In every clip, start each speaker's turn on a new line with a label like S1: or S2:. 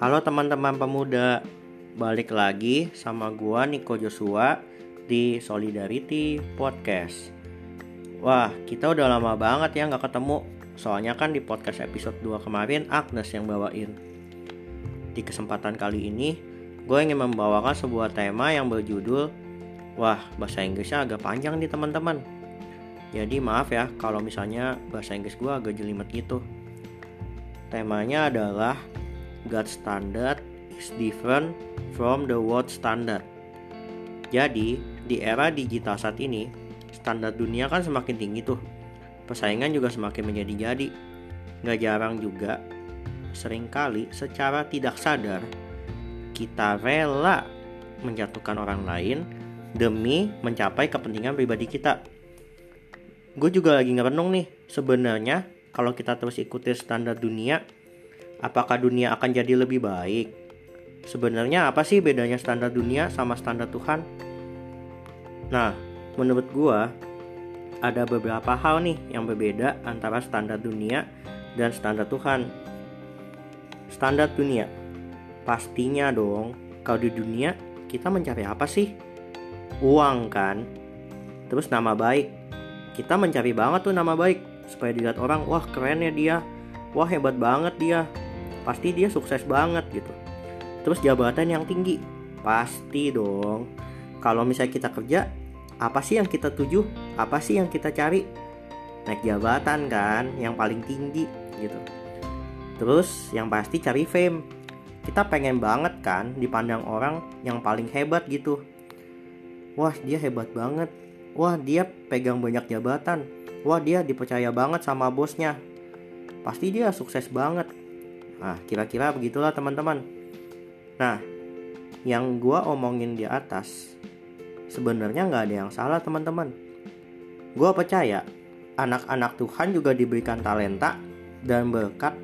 S1: Halo teman-teman pemuda, balik lagi sama gua Niko Joshua di Solidarity Podcast. Wah, kita udah lama banget ya nggak ketemu. Soalnya kan di podcast episode 2 kemarin Agnes yang bawain. Di kesempatan kali ini, gue ingin membawakan sebuah tema yang berjudul Wah, bahasa Inggrisnya agak panjang nih teman-teman. Jadi maaf ya kalau misalnya bahasa Inggris gue agak jelimet gitu. Temanya adalah God standard is different from the world standard. Jadi, di era digital saat ini, standar dunia kan semakin tinggi tuh. Persaingan juga semakin menjadi-jadi. Gak jarang juga, sering kali secara tidak sadar, kita rela menjatuhkan orang lain demi mencapai kepentingan pribadi kita. Gue juga lagi ngerenung nih, sebenarnya kalau kita terus ikuti standar dunia, apakah dunia akan jadi lebih baik? Sebenarnya apa sih bedanya standar dunia sama standar Tuhan? Nah, menurut gue ada beberapa hal nih yang berbeda antara standar dunia dan standar Tuhan. Standar dunia, pastinya dong, kalau di dunia kita mencari apa sih? Uang kan? Terus nama baik. Kita mencari banget tuh nama baik supaya dilihat orang, wah keren ya dia, wah hebat banget dia, pasti dia sukses banget gitu. Terus jabatan yang tinggi, pasti dong. Kalau misalnya kita kerja, apa sih yang kita tuju? Apa sih yang kita cari? Naik jabatan kan, yang paling tinggi gitu. Terus yang pasti cari fame. Kita pengen banget kan dipandang orang yang paling hebat gitu wah dia hebat banget wah dia pegang banyak jabatan wah dia dipercaya banget sama bosnya pasti dia sukses banget nah kira-kira begitulah teman-teman. Nah yang gua omongin di atas sebenarnya nggak ada yang salah teman-teman. Gua percaya anak-anak Tuhan juga diberikan talenta dan berkat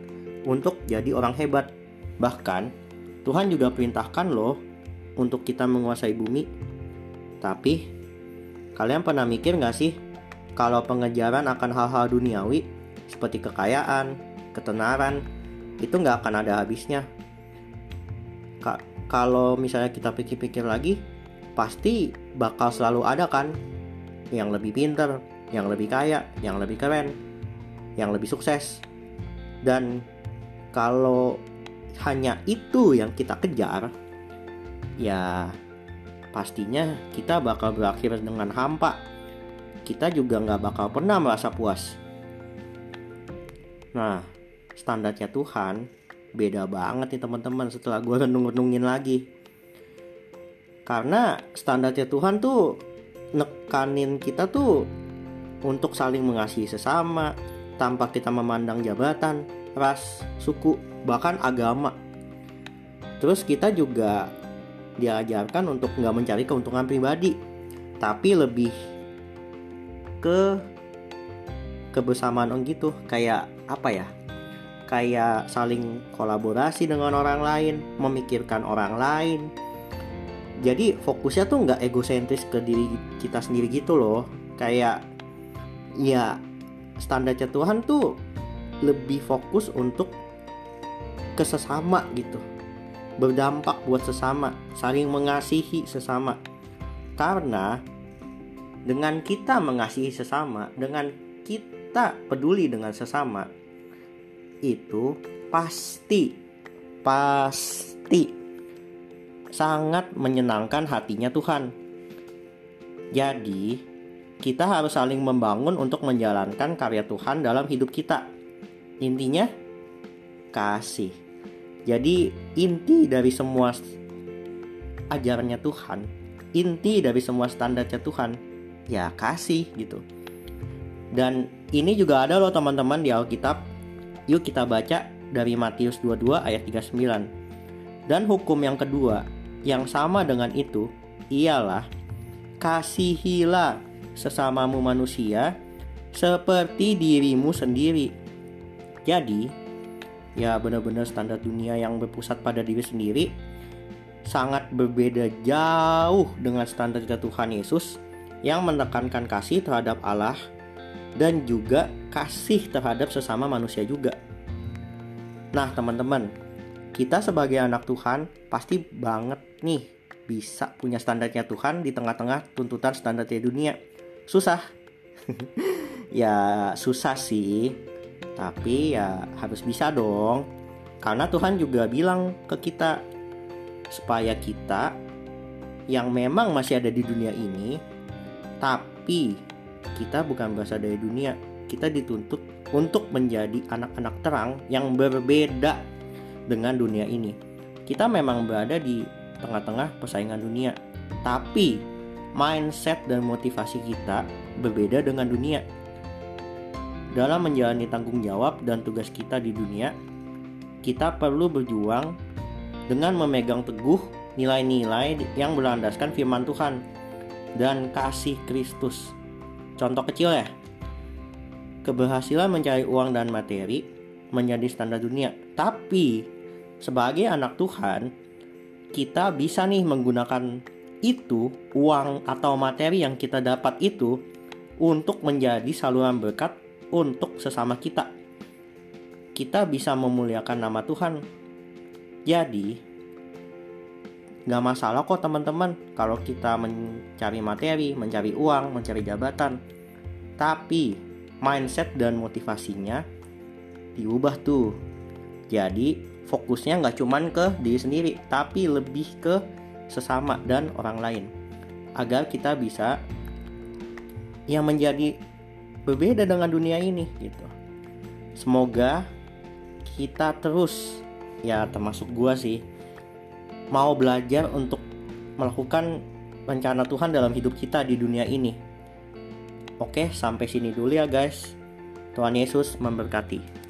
S1: untuk jadi orang hebat. Bahkan Tuhan juga perintahkan loh untuk kita menguasai bumi. Tapi, kalian pernah mikir gak sih kalau pengejaran akan hal-hal duniawi seperti kekayaan, ketenaran, itu gak akan ada habisnya. Ka kalau misalnya kita pikir-pikir lagi, pasti bakal selalu ada kan yang lebih pinter, yang lebih kaya, yang lebih keren, yang lebih sukses. Dan kalau hanya itu yang kita kejar, ya pastinya kita bakal berakhir dengan hampa. Kita juga nggak bakal pernah merasa puas. Nah, standarnya Tuhan beda banget nih teman-teman setelah gue renung-renungin lagi. Karena standarnya Tuhan tuh nekanin kita tuh untuk saling mengasihi sesama tanpa kita memandang jabatan, ras, suku, bahkan agama. Terus kita juga diajarkan untuk nggak mencari keuntungan pribadi, tapi lebih ke kebersamaan gitu, kayak apa ya? Kayak saling kolaborasi dengan orang lain, memikirkan orang lain. Jadi fokusnya tuh nggak egosentris ke diri kita sendiri gitu loh. Kayak ya standarnya Tuhan tuh lebih fokus untuk kesesama gitu berdampak buat sesama, saling mengasihi sesama. Karena dengan kita mengasihi sesama, dengan kita peduli dengan sesama, itu pasti pasti sangat menyenangkan hatinya Tuhan. Jadi, kita harus saling membangun untuk menjalankan karya Tuhan dalam hidup kita. Intinya, kasih. Jadi inti dari semua ajarannya Tuhan, inti dari semua standarnya Tuhan, ya kasih gitu. Dan ini juga ada loh teman-teman di Alkitab. Yuk kita baca dari Matius 22 ayat 39. Dan hukum yang kedua yang sama dengan itu ialah kasihilah sesamamu manusia seperti dirimu sendiri. Jadi, ya benar-benar standar dunia yang berpusat pada diri sendiri sangat berbeda jauh dengan standar Tuhan Yesus yang menekankan kasih terhadap Allah dan juga kasih terhadap sesama manusia juga. Nah, teman-teman, kita sebagai anak Tuhan pasti banget nih bisa punya standarnya Tuhan di tengah-tengah tuntutan standarnya dunia. Susah. ya susah sih. Tapi ya harus bisa dong. Karena Tuhan juga bilang ke kita supaya kita yang memang masih ada di dunia ini tapi kita bukan berasal dari dunia. Kita dituntut untuk menjadi anak-anak terang yang berbeda dengan dunia ini. Kita memang berada di tengah-tengah persaingan dunia, tapi mindset dan motivasi kita berbeda dengan dunia. Dalam menjalani tanggung jawab dan tugas kita di dunia, kita perlu berjuang dengan memegang teguh nilai-nilai yang berlandaskan firman Tuhan dan kasih Kristus. Contoh kecil ya, keberhasilan mencari uang dan materi menjadi standar dunia. Tapi sebagai anak Tuhan, kita bisa nih menggunakan itu, uang atau materi yang kita dapat itu untuk menjadi saluran berkat untuk sesama kita. Kita bisa memuliakan nama Tuhan. Jadi, Gak masalah kok teman-teman kalau kita mencari materi, mencari uang, mencari jabatan. Tapi mindset dan motivasinya diubah tuh. Jadi fokusnya nggak cuman ke diri sendiri, tapi lebih ke sesama dan orang lain. Agar kita bisa yang menjadi berbeda dengan dunia ini gitu. Semoga kita terus ya termasuk gua sih mau belajar untuk melakukan rencana Tuhan dalam hidup kita di dunia ini. Oke, sampai sini dulu ya guys. Tuhan Yesus memberkati.